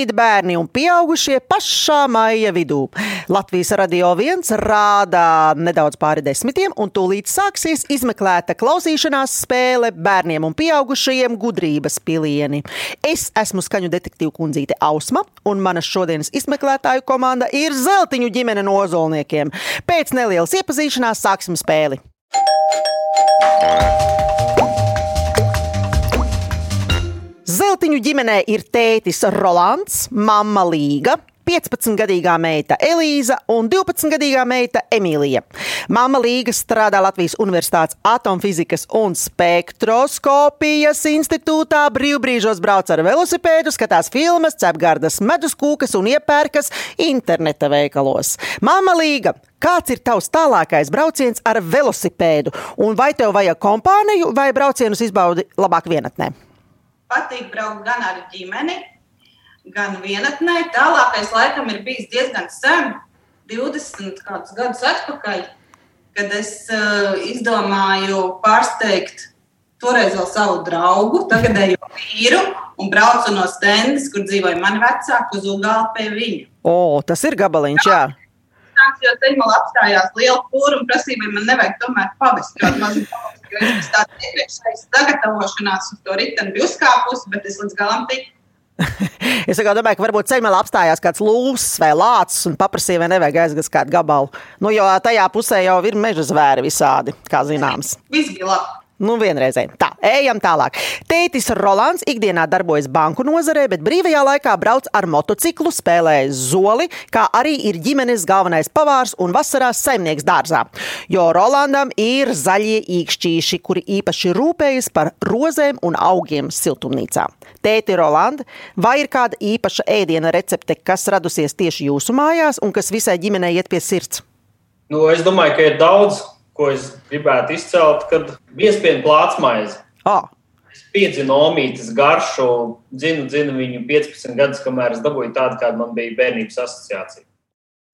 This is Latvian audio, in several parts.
Labrīt, bērni un pieaugušie pašā maija vidū. Latvijas radio viens rāda nedaudz pāri desmitiem, un tūlīt sāksies izmeklēta klausīšanās spēle bērniem un pieaugušajiem gudrības pilieni. Es esmu skaņu detektīvu kundzīte Ausma, un manas šodienas izmeklētāju komanda ir Zeltiņu ģimene no ozolniekiem. Pēc nelielas iepazīšanās sāksim spēli. Zeltiņu ģimenē ir tētis Rolands, mamma Līga. 15-gadīgā meita Elīza un 12-gadīgā meita Emīlija. Māma Līga strādā Latvijas Universitātes atomfizikas un spektroskopijas institūtā, brīvbrīžos brauc ar velosipēdu, skatās filmas, cep gardas medus kūkas un iepērkas interneta veikalos. Māma Līga, Kāds ir tavs tālākais brauciens ar velosipēdu? Un vai tev vajag kompāniju vai braucienus izbaudi labāk vienatnē? Patīk braukt gan ar ģimeni, gan vienatnē. Tālākais laikam ir bijis diezgan sen, 20 gadus atpakaļ, kad es uh, izdomāju pārsteigt toreiz vēl savu draugu, tagadējo vīru, un braucu no stendes, kur dzīvoja mani vecāki, uz Ugāli pie viņa. O, tas ir gabaliņš, jā. jā jo ceļmalā apstājās liela pūra un prasīja, vai man nevajag tomēr pavest kādu mazu pavest. Jo es tādu iepriekšēju sagatavošanās uz to riteni biju uzkāpusi, bet es līdz galam tiku. es domāju, ka varbūt ceļā apstājās kāds lūsis vai lācis un paprasīja, vai nevajag aizgāt kādu gabalu. Nu, jo tajā pusē jau ir meža zvēri visādi, kā zināms. Viss bija labi. Nu, vienreizēji. Tā, ejam tālāk. Tētis Rolands ikdienā darbojas banku nozarē, bet brīvajā laikā brauc ar motociklu, spēlē zoli, kā arī ir ģimenes galvenais pavārs un vasarās saimnieks dārzā. Jo Rolandam ir zaļie īkšķīši, kuri īpaši rūpējas par rozēm un augiem siltumnīcā. Tēti Rolanda, vai ir kāda īpaša ēdiena recepte, kas radusies tieši jūsu mājās un kas visai ģimenei iet pie sirds? Nu, es domāju, ka ir daudz ko es gribētu izcelt, kad biespienu plātsmaizi. Oh. Es piedzinu omītes garšu, dzinu, dzinu viņu 15 gadus, kamēr es dabūju tādu, kāda man bija bērnības asociācija.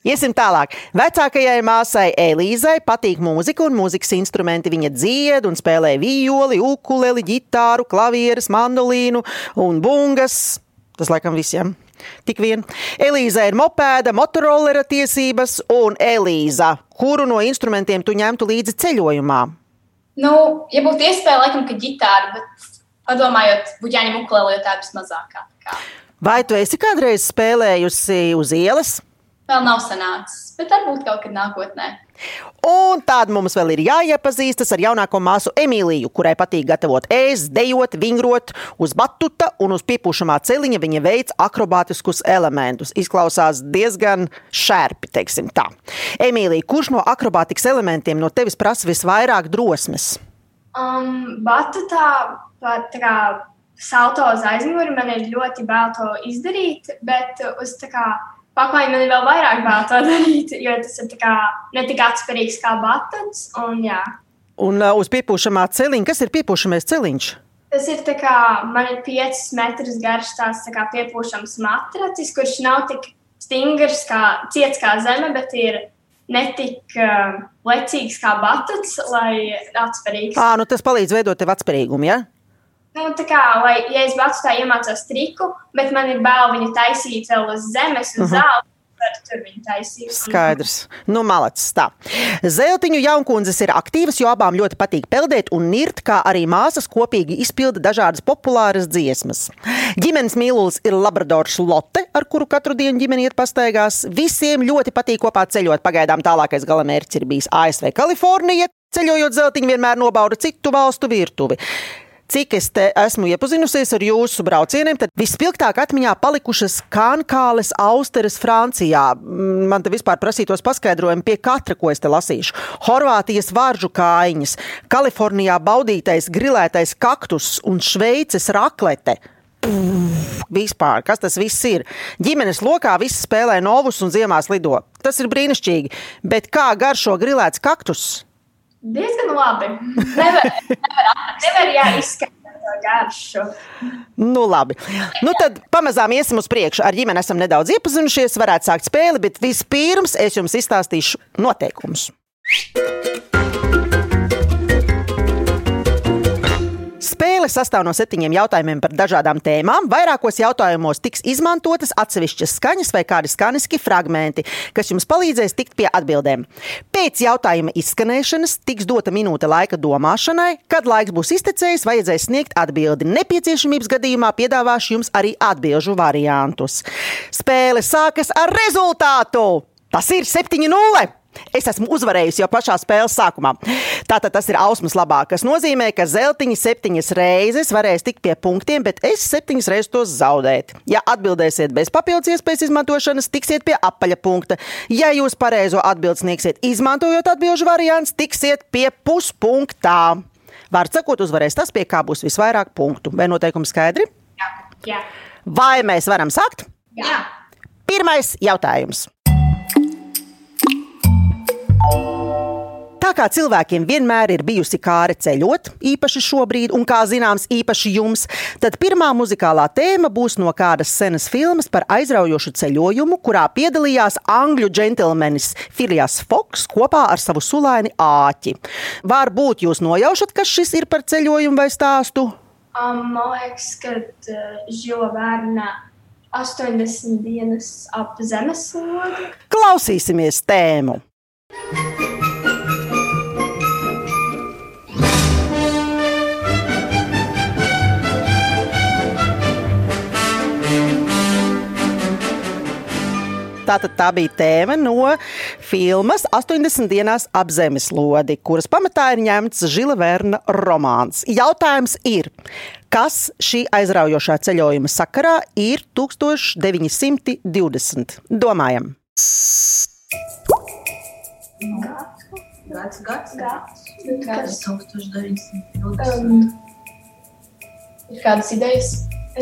Iesim tālāk. Vecākajai māsai Elīzai patīk mūzika un mūzikas instrumenti. Viņa dzied un spēlē violi, ukuleli, ģitāru, klavieres, mandolīnu un bungas. Tas laikam visiem. Tik vien. Elīza ir mopēda, motorolera tiesības, un Elīza, kuru no instrumentiem tu ņemtu līdzi ceļojumā? Nu, ja būtu iespēja, laikam, ka ģitāra, bet padomājot, jāņem ukulele, jo tā ir vismazākā. Vai tu esi kādreiz spēlējusi uz ielas? Vēl nav sanācis, bet varbūt kaut kad nākotnē. Un tāda mums vēl ir jāiepazīstas ar jaunāko māsu Emīliju, kurai patīk gatavot ēst, dejot, vingrot uz batuta un uz piepūšamā celiņa. Viņa veids akrobātiskus elementus. Izklausās diezgan šērpi, teiksim tā. Emīlija, kurš no akrobātikas elementiem no tevis prasa visvairāk drosmes? Um, batutā pat tā kā salto uz aizmuguri man ir ļoti bail to izdarīt, bet uz tā kā Paklāji man ir vēl vairāk vēl to darīt, jo tas ir kā, ne tik atspērīgs kā batuts. Un, jā. un uh, uz piepūšamā celiņa, kas ir piepūšamais celiņš? Tas ir kā, man ir 5 metrus garš tāds kā piepūšams matracis, kurš nav tik stingrs, kā ciets kā zeme, bet ir ne tik uh, lecīgs kā batuts, lai atspērīgs. À, nu tas palīdz veidot tev atspērīgumu, ja? Nu, tā kā, lai, ja es batu tā iemācos triku, bet man ir bail viņu taisīt vēl uz zemes, uz uh -huh. zelta. Skaidrs. Nu, malacis tā. Zeltiņu jaunkundzes ir aktīvas, jo abām ļoti patīk peldēt un nirt, kā arī māsas kopīgi izpilda dažādas populāras dziesmas. Ģimenes mīlulis ir Labradors Lotte, ar kuru katru dienu ģimene iet pastaigās. Visiem ļoti patīk kopā ceļot. Pagaidām tālākais galamērķis ir bijis ASV Kalifornija. Ceļojot zeltiņu vienmēr nobauda citu valstu virtuvi. Cik es esmu iepazinusies ar jūsu braucieniem, tad vispilgtāk atmiņā palikušas kankāles austeres Francijā. Mm, man te vispār prasītos paskaidrojumu pie katra, ko es te lasīšu. Horvātijas vāržu kājiņas, Kalifornijā baudītais grilētais kaktus un Šveices raklete. Vispār, kas tas viss ir? Ģimenes lokā viss spēlē novus un ziemās lido. Tas ir brīnišķīgi, bet kā garšo grilēts kaktus? Diezgan labi. Nevar, nevar, nevar jāizskatīt. Garšu. Nu, labi. Nu, tad pamazām iesim uz priekšu. Ar ģimeni esam nedaudz iepazinušies, varētu sākt spēli, bet vispirms es jums izstāstīšu noteikumus. Spēle sastāv no septiņiem jautājumiem par dažādām tēmām. Vairākos jautājumos tiks izmantotas atsevišķas skaņas vai kādi skaniski fragmenti, kas jums palīdzēs tikt pie atbildēm. Pēc jautājuma izskanēšanas tiks dota minūte laika domāšanai. Kad laiks būs iztecējis, vajadzēs sniegt atbildi. Nepieciešamības gadījumā piedāvāšu jums arī atbildžu variantus. Spēle sākas ar rezultātu! Tas ir 7-0! Es esmu uzvarējusi jau pašā spēles sākumā. Tātad tas ir ausmas labāk, kas nozīmē, ka zeltiņi septiņas reizes varēs tikt pie punktiem, bet es septiņas reizes tos zaudēt. Ja atbildēsiet bez papildus iespējas izmantošanas, tiksiet pie apaļa punkta. Ja jūs pareizo atbildi sniegsiet, izmantojot atbildžu variants, tiksiet pie puspunktā. Vārds sakot, uzvarēs tas, pie kā būs visvairāk punktu. Vai noteikumi skaidri? Jā. Vai mēs varam sākt? Jā. Pirmais jautājums. Tā kā cilvēkiem vienmēr ir bijusi kāre ceļot, īpaši šobrīd, un kā zināms, īpaši jums, tad pirmā muzikālā tēma būs no kādas senas filmas par aizraujošu ceļojumu, kurā piedalījās angļu džentlmenis Filijas Foks kopā ar savu sulaini āķi. Varbūt jūs nojaušat, kas šis ir par ceļojumu vai stāstu? Um, man liekas, ka uh, žila bērna 80 dienas ap zemeslodi. Klausīsimies tēmu! Tātad tā bija tēma no filmas 80 dienās ap zemeslodi, kuras pamatā ir ņemts Žila Verna romāns. Jautājums ir, kas šī aizraujošā ceļojuma sakarā ir 1920? Domājam! Gads, gads, Gads. gads. 1920. Um, Ir kādas idejas,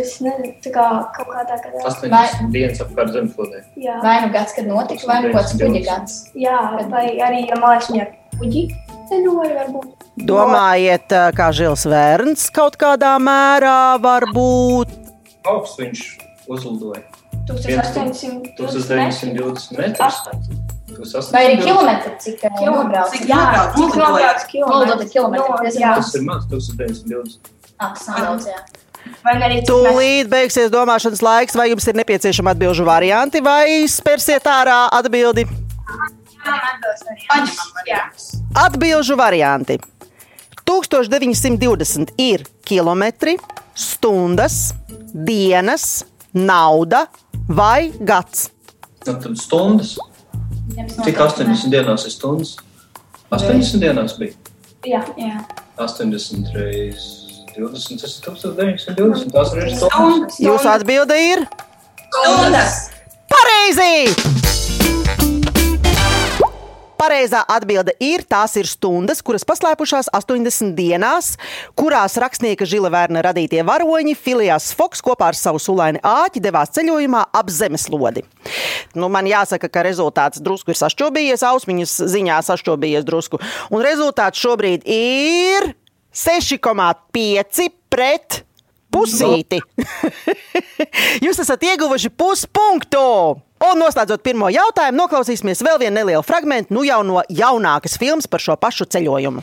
es nezinu, tā kā kaut kādā gadā. 80 dienas apkārt zemflodē. Jā, vai nu gads, kad notika, vai nu kāds kuģa gads. jā vai arī, ja viņa kuģi ceļoja varbūt. Domājiet, kā Žils Vērns kaut kādā mērā var būt. Augsts viņš uzlidoja. 1820 1920 metrus. Vai arī kilometri, cik eh, nobrauc? Cik Jā, kilometri, No, diezgan jā. Tas ir maz, 1920. Ah, tas nav daudz, jā. Tūlīt beigsies domāšanas laiks, vai jums ir nepieciešama atbildžu varianti, vai spērsiet ārā atbildi. Atbilžu varianti. 1920 ir kilometri, stundas, dienas, nauda vai gads. Tad stundas. Cik 80 dienās ir stundas? 80 dienās bija. Jā, Jā. 80 reizes 20, tas ir 1920. Tās ir. Stundas. Jūsu atbilde ir Stundas. pareizi! Pareizā atbilde ir, tās ir stundas, kuras paslēpušās 80 dienās, kurās rakstnieka Žila Vērna radītie varoņi Filijas Foks kopā ar savu sulaini āķi devās ceļojumā ap zemeslodi. Nu, man jāsaka, ka rezultāts drusku ir sašķobījies, ausmiņas ziņā sašķobījies drusku. Un rezultāts šobrīd ir 6,5 pret pusīti. Jūs esat ieguvuši puspunktu! Un noslēdzot pirmo jautājumu, noklausīsimies vēl vienu nelielu fragment nu jau no jaunākas filmas par šo pašu ceļojumu.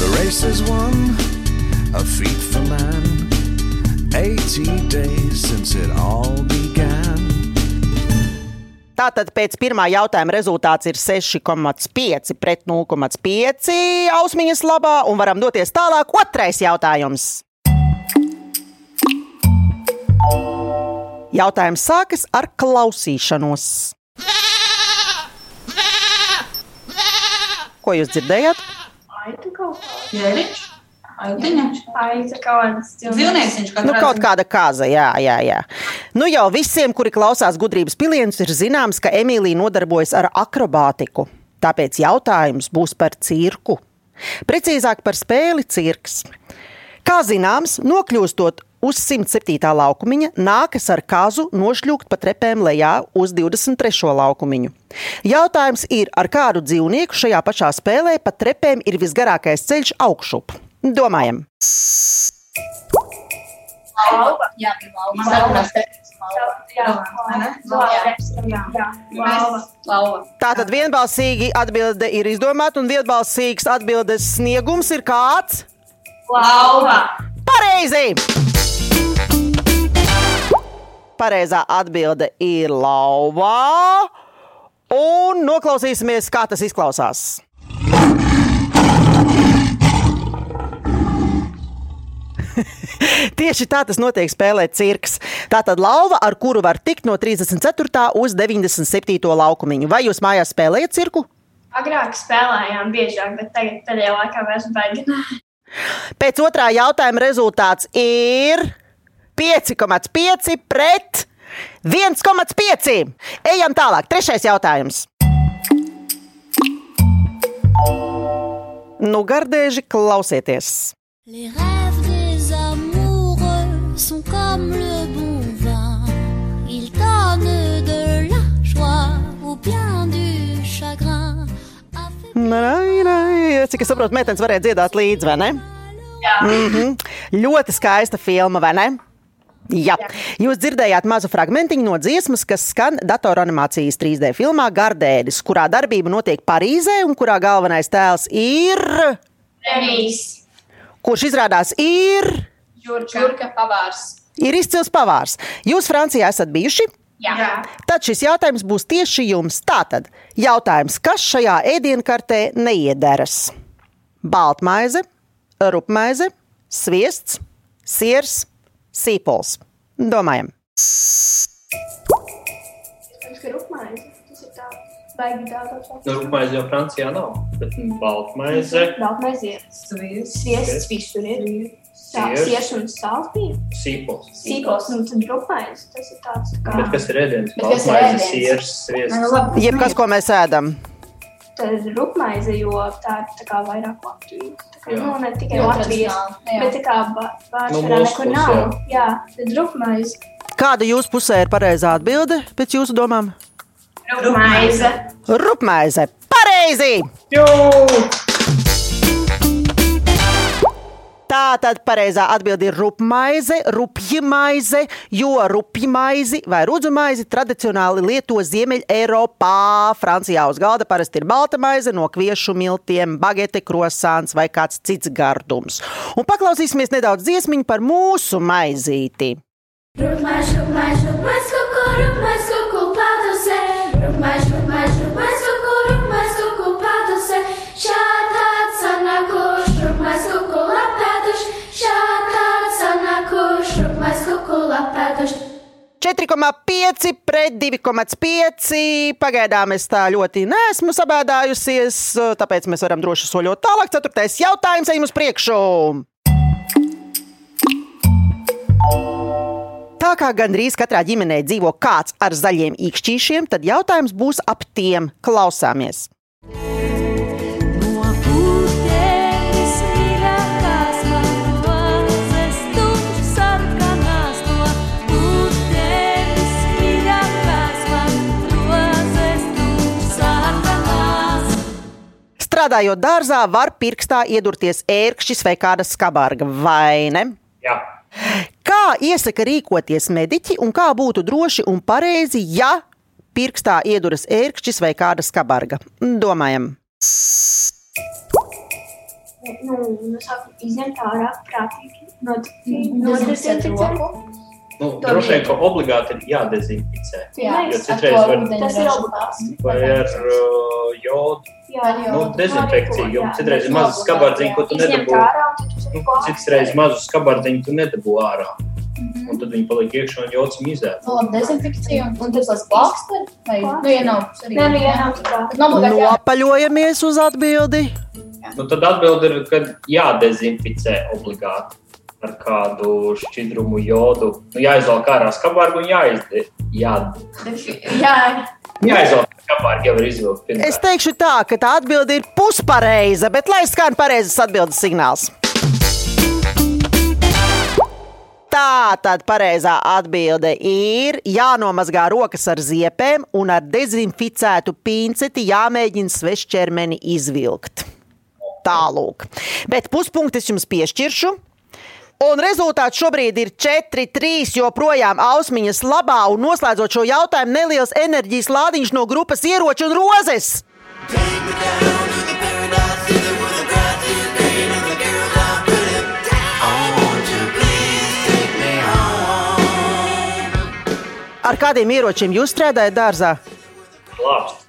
The race is won, a feat for man. 80 days since it all began. Tātad pēc pirmā jautājuma rezultāts ir 6,5 pret 0,5 ausmiņas labā, un varam doties tālāk. Otrais jautājums. Jautājums sākas ar klausīšanos. Ko jūs dzirdējāt? Aitu kaut kā. Jēriņš. Aitiņa. Aita kaut kādas Dzīvnieciņš Nu, kaut kāda kāza, jā, jā, jā. Nu, jau visiem, kuri klausās gudrības pilienus, ir zināms, ka Emīlija nodarbojas ar akrobātiku. Tāpēc jautājums būs par cirku. Precīzāk par spēli cirks. Kā zināms, nokļūstot uz 107. laukumiņa, nākas ar kazu nošļūkt pa trepēm lejā uz 23. laukumiņu. Jautājums ir, ar kādu dzīvnieku šajā pašā spēlē pa trepēm ir visgarākais ceļš augšup? Domājam! Ka Jā, Vai Lauva. Tātad vienbalsīgi atbilde ir izdomāta, un vienbalsīgs atbildes sniegums ir kāds? lauva. Pareizi! Pareizā atbilde ir lauvā. Un noklausīsimies, kā tas izklausās. Tieši tā tas notiek spēlē cirks. Tā tad lauva, ar kuru var tikt no 34. uz 97. laukumiņu. Vai jūs mājās spēlējat cirku? Agrāk spēlējām biežāk, bet tagad pēdējā laikā vairs baigi. Pēc otrā jautājuma rezultāts ir 5,5 pret 1,5. Ejam tālāk. Trešais jautājums. Nu, gardēži, klausieties! Les comme le bon vin. Ils donnent de la joie ou bien du chagrin. Nai, nai. Cik es saprotu, meitenes varēja dziedāt līdzi, vai ne? Jā. Mm -hmm. Ļoti skaista filma, vai ne? Jā. Jūs dzirdējāt mazu fragment no dziesmas, kas skan datoranimācijas 3D filmā Gardēlis, kurā darbība notiek Parīzē un kurā galvenais tēls ir. Remijs. Kurš izrādās ir, Čurka pavārs. Ir izcils pavārs. Jūs Francijā esat bijuši? Jā. Tad šis jautājums būs tieši jums. Tātad, jautājums, kas šajā ēdienkartē neiederas? Baltmaize, rupmaize, sviests, siers, sīpols. Domājam, daudz. Nu, jau Francijā nav, bet baltmaize, Baltmaize ir. Sviests visur ir. Siers un bija. sīpols. Sīpols, nu tad rupmaize. Tas ir tāds tā kā. Bet kas ir ēdiens? Bet kas ir Baltmaize, ēdiens? siers, sviests. jebkas, ko mēs ēdam. Tad ir rupmaize, jo tā ir tā kā vairāk. Tā kā, Jā. nu, ne tikai Latvijas. Bet tā kā ba- Nu, nekur nav. jā. Jā, tad rupmaize. Kāda jūsu pusē ir pareizā atbilde pēc jūsu domām? Rupmaize. Rupmaize. Pareizi! Tā tad pareizā atbilde ir rupmaize, rupja maize, jo rupja maizi vai rudzu maizi tradicionāli lieto Ziemeļ-Eiropā. Francijā uz galda parasti ir balta maize no kviešu miltiem, bagete, krosāns vai kāds cits gardums. Un paklausīsimies nedaudz dziesmiņu par mūsu maizīti. Rupmais, rupmais, rupmais, kuku, rupmais, kuku, padose. Rupmais, rupmais, lapēduš. 4,5 pret 2,5. Pagaidām es tā ļoti neesmu sabēdājusies, tāpēc mēs varam droši soļot tālāk. Ceturtais jautājums, ejam uz priekšu! Tā kā gandrīz katrā ģimenē dzīvo kāds ar zaļiem īkšķīšiem, tad jautājums būs ap tiem. Klausāmies! Strādājot dārzā, var pirkstā iedurties ērkšķis vai kāda skabarga, vai ne? Jā. Kā iesaka rīkoties mediķi un kā būtu droši un pareizi, ja pirkstā ieduras ērkšķis vai kāda skabarga? Domājam, Nu, nu sāku izņemt ārā prātīgi. No, Dezinficēt roku. Nu, droši vien, ka obligāti ir jādezinficē. Jā, Jo citreiz to var- Tas ir obligāti. Vai ar uh, jodu, Jā, nu, dezinfekciju. Jo citreiz ir mazas skabardziņas, ko tu nedabū. Nu, citreiz mazu skabardziņu tu nedabū ārā. Un tad viņi paliek iekšā un jods mizē. Nu, labi, dezinfekcija un, tas tas plāksteri. Vai, nu, ja nav, arī. Nē, nu, ja nav nopaļojamies uz atbildi. Nu, tad atbildi ir, ka jādezinficē obligāti ar kādu šķidrumu jodu. Nu, jāizvelk ārā skarbārgu un jāizde. Jā, Jā, jāizvelk skarbārgu, jau var izvilkt. pirmkārt. Es teikšu tā, ka tā atbilde ir puspareiza, bet lai skan pareizes atbildes signāls. Tā tad pareizā atbilde ir jānomazgā rokas ar ziepēm un ar dezinficētu pinceti jāmēģina svešķermeni izvilkt. Tālūk. Bet puspunktu es jums piešķiršu. Un rezultāts šobrīd ir 4-3, joprojām ausmiņas labā. Un noslēdzot šo jautājumu, neliels enerģijas lādiņš no grupas ieroču un rozes. Ar kādiem ieročiem jūs strādājat dārzā? Glābst.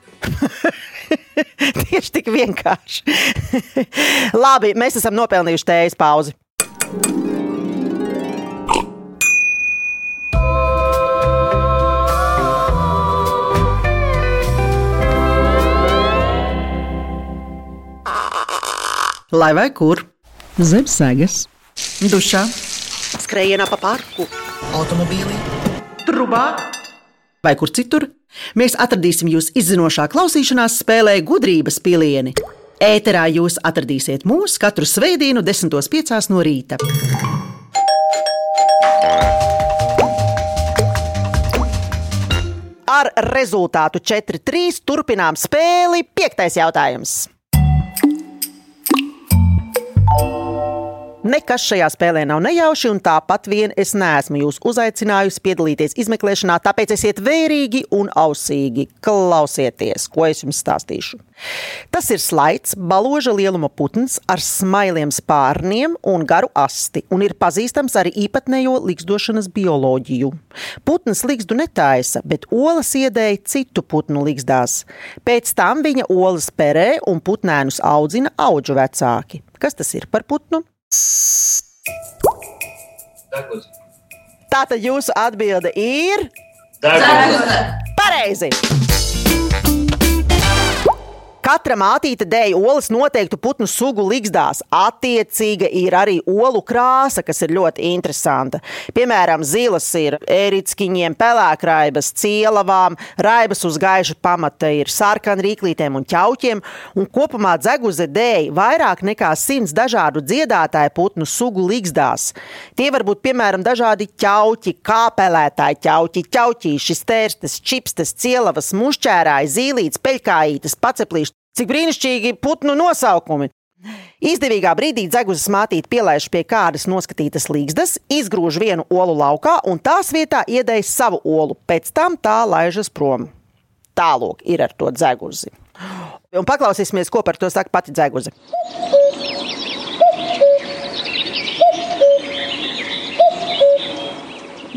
Tieši tik vienkārši. Labi, mēs esam nopelnījuši tējas pauzi. Lai vai kur? Zem sēgas, dušā, Skrejienā pa parku, automobīlī, trubā vai kur citur? Mēs atradīsim jūs izzinošā klausīšanās spēlē gudrības pilieni. Ēterā jūs atradīsiet mūs katru svētdienu, 10.5. no rīta. Ar rezultātu 4-3 turpinām spēli. Piektais jautājums. Nekas šajā spēlē nav nejauši, un tāpat vien es neesmu jūs uzaicinājusi piedalīties izmeklēšanā, tāpēc esiet vērīgi un ausīgi. Klausieties, ko es jums stāstīšu. Tas ir slaids, baloža lieluma putns ar smailiem spārniem un garu asti, un ir pazīstams ar īpatnējo likstošanas bioloģiju. Putns likstu netaisa, bet olas iedēja citu putnu likstās. Pēc tam viņa olas perē un putnēnus audzina auģu vecāki. Kas tas ir par putnu? Degus. Tātad jūsu atbilde ir Degus. pareizi. Katra mātīte dēļ olas noteiktu putnu sugu likstās. Attiecīga ir arī olu krāsa, kas ir ļoti interesanta. Piemēram, zilas ir ērickiņiem, pelēkraibas, cielavām, raibas uz gaiša pamata ir sarkan rīklītēm un ķauķiem, un kopumā dzeguze dēļ vairāk nekā simts dažādu dziedātāju putnu sugu likstās. Tie var būt piemēram dažādi ķauķi, kāpelētāji ķauķi, ķauķīši, stērstes, čipstes, cielavas, mušķērāji, zīlītes, peļkājītes, paceplīši. Cik brīnišķīgi putnu nosaukumi! Izdevīgā brīdī dzeguzes mātīte pielaiž pie kādas noskatītas līgstas, izgrūž vienu olu laukā un tās vietā iedēj savu olu. Pēc tam tā laižas prom. Tālāk ir ar to dzeguzi. Un paklausīsimies, ko par to saka pati dzeguze.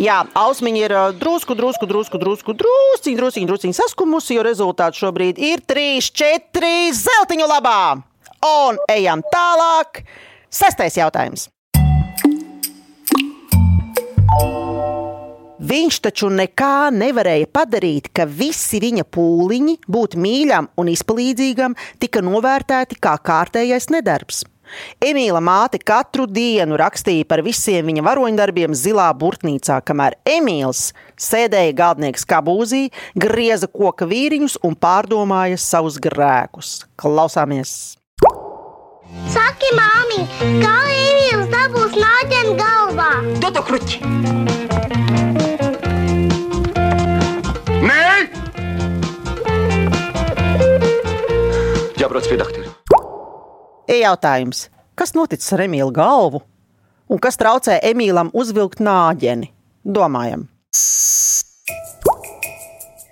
Jā, ausmiņa ir drusku, drusku, drusku, drusku, drusku, drusku, drusku saskumusi, jo rezultāts šobrīd ir 3, 4 zeltiņu labā. Un ejam tālāk. Sestais jautājums. Viņš taču nekā nevarēja padarīt, ka visi viņa pūliņi būt mīļam un izpalīdzīgam tika novērtēti kā kārtējais nedarbs. Emīla māte katru dienu rakstīja par visiem viņa varoņdarbiem zilā burtnīcā, kamēr Emīls sēdēja galdnieks kabūzī, grieza koka vīriņus un pārdomāja savus grēkus. Klausāmies! Saki, māmiņ, kā Emīls dabūs nāģeni galvā? Dodo kruķi! Nē, Jābrauc pie doktora. E-jautājums. Kas noticis ar Emīlu galvu? Un kas traucē Emīlam uzvilkt nāģeni? Domājam.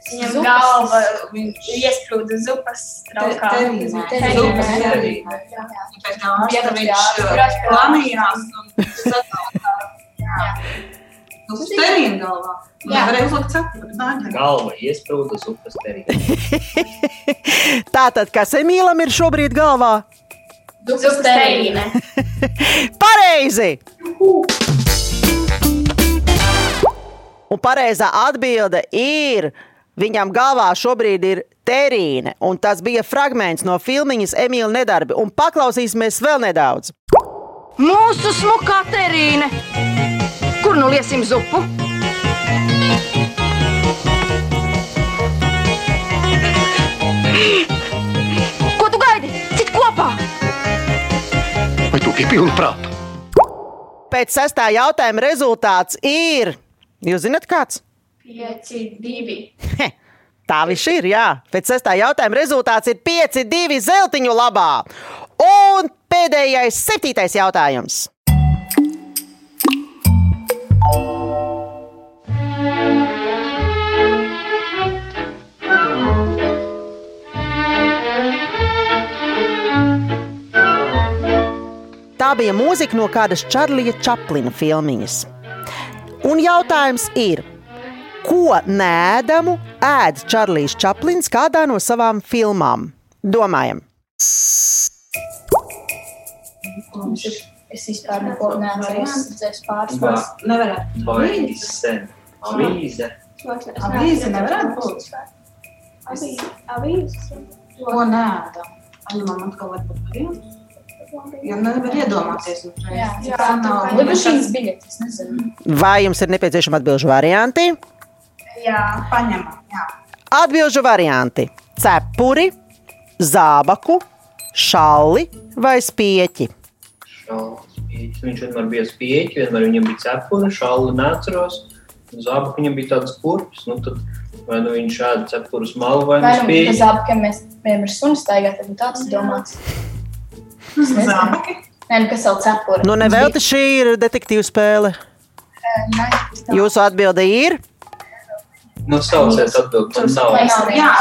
Viņam galva iesprūda zupas traukā. Zupas terīzē. Pēc tam ārsta viņš planījās un Uz terīnu galvā. Un. Galva iesprūda zupas terī. Tātad, kas Emīlam ir šobrīd galvā? Zupas terīne. Pareizi! Un pareizā atbilde ir. Viņam galvā šobrīd ir terīne, un tas bija fragments no filmiņas Emīļa nedarbi. Un paklausīsimies vēl nedaudz. Mūsu smukā terīne! Kur nu liesim zupu? Ko biji pilna prāta? Pēc sestā jautājuma rezultāts ir. Jūs zināt, kāds? 5, 2. He, tā viņš ir. Jā. Pēc sestā jautājuma rezultāts ir 5, 2 zeltiņu labā. Un pēdējais, septītais jautājums. Bija mūzika no kādas Čarlija Čaplina filmiņas. Un jautājums ir, ko nēdamu ēd Čarlijs Čaplins kādā no savām filmām? Domājam! Es vispār neko pāris Va- pāris. Nevarētu. Sen. Avīze. Avīze nevarētu būt. Avīzes. Ko nēda? Ai, man atkal var būt Ja nevar iedomāties tā nav. Lidmašīnas biļetes. Vai jums ir nepieciešama atbildžu varianti? Jā. Paņemam, jā. Atbildžu varianti - cepuri, zābaku, šalli vai spieķi. Spieķis. Viņš vienmēr bija spieķis, vienmēr viņam bija cepura, šāli neatceros. Zābak viņam bija tāds kurpes, nu tad vai nu viņš ēda cepurus malu vai nu Vai nu bez spieķi. apkiem mēs vienam ar sunu staigāt, tad tāds domāts. Zābaki. Nē, nu kas vēl cepura? Nu, nevelti šī ir detektīva spēle. Nē. Jūsu atbilde ir Nu, sauciet atbild, man nav. Vai nav Jā,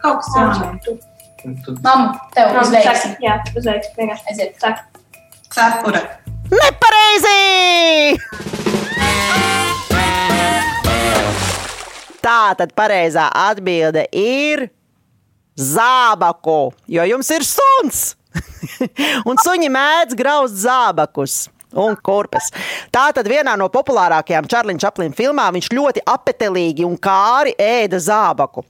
kaut kas tad Mamma, tev uzveiks. Jā, uzveiks. Vienkārši. Aiziet. Saka. Cepura. nepareizi! Tā tad pareizā atbilde ir zābaku, jo jums ir suns. un suņi mēdz grauzt zābakus. Un kurpes. Tā tad vienā no populārākajām Čārliņa Čaplina filmām viņš ļoti apetelīgi un kāri ēda zābaku.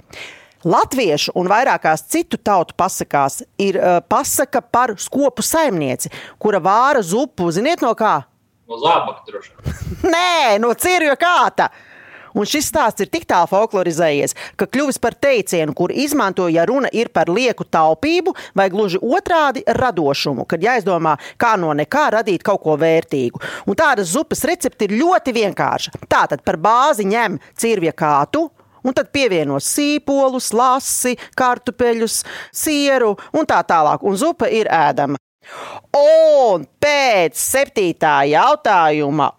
Latviešu un vairākās citu tautu pasakās ir uh, pasaka par skopu saimnieci, kura vāra zupu, ziniet no kā? no zābaka droši. vien. Nē, no cirju kāta. Un šis stāsts ir tik tālu folklorizējies, ka kļuvis par teicienu, kur izmanto, ja runa ir par lieku taupību vai gluži otrādi radošumu, kad jāizdomā, kā no nekā radīt kaut ko vērtīgu. Un tādas zupas recepte ir ļoti vienkārša. Tātad par bāzi ņem cirvja kātu. Un tad pievieno sīpolus, lasi, kartupeļus, sieru un tā tālāk. Un zupa ir ēdama. Un pēc septītā jautājuma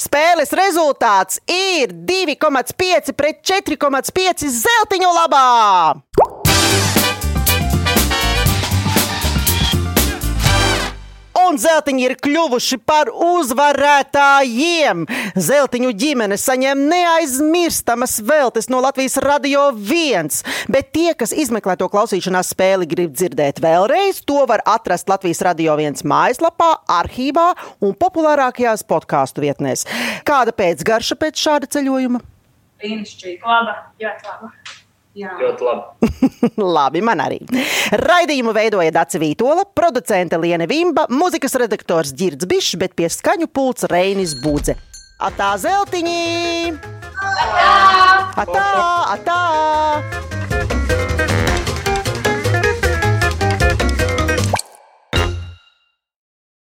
spēles rezultāts ir 2,5 pret 4,5 zeltiņu labā. Un zeltiņi ir kļuvuši par uzvarētājiem. Zeltiņu ģimene saņem neaizmirstamas veltes no Latvijas radio viens. Bet tie, kas izmeklē to klausīšanās spēli, grib dzirdēt vēlreiz, to var atrast Latvijas radio viens mājaslapā, arhīvā un populārākajās podkāstu vietnēs. Kāda pēcgarša pēc šāda ceļojuma? Brīnišķīgi. Laba. Ļoti laba. Jā. Ļoti labi. Labi, man arī. Raidījumu veidoja Dācis Vītola, producente Liene Vimba, mūzikas redaktors Girds Bišs, bet pie skaņu pults Reinis Budze. Atā zeltiņi! Atā! Atā! atā.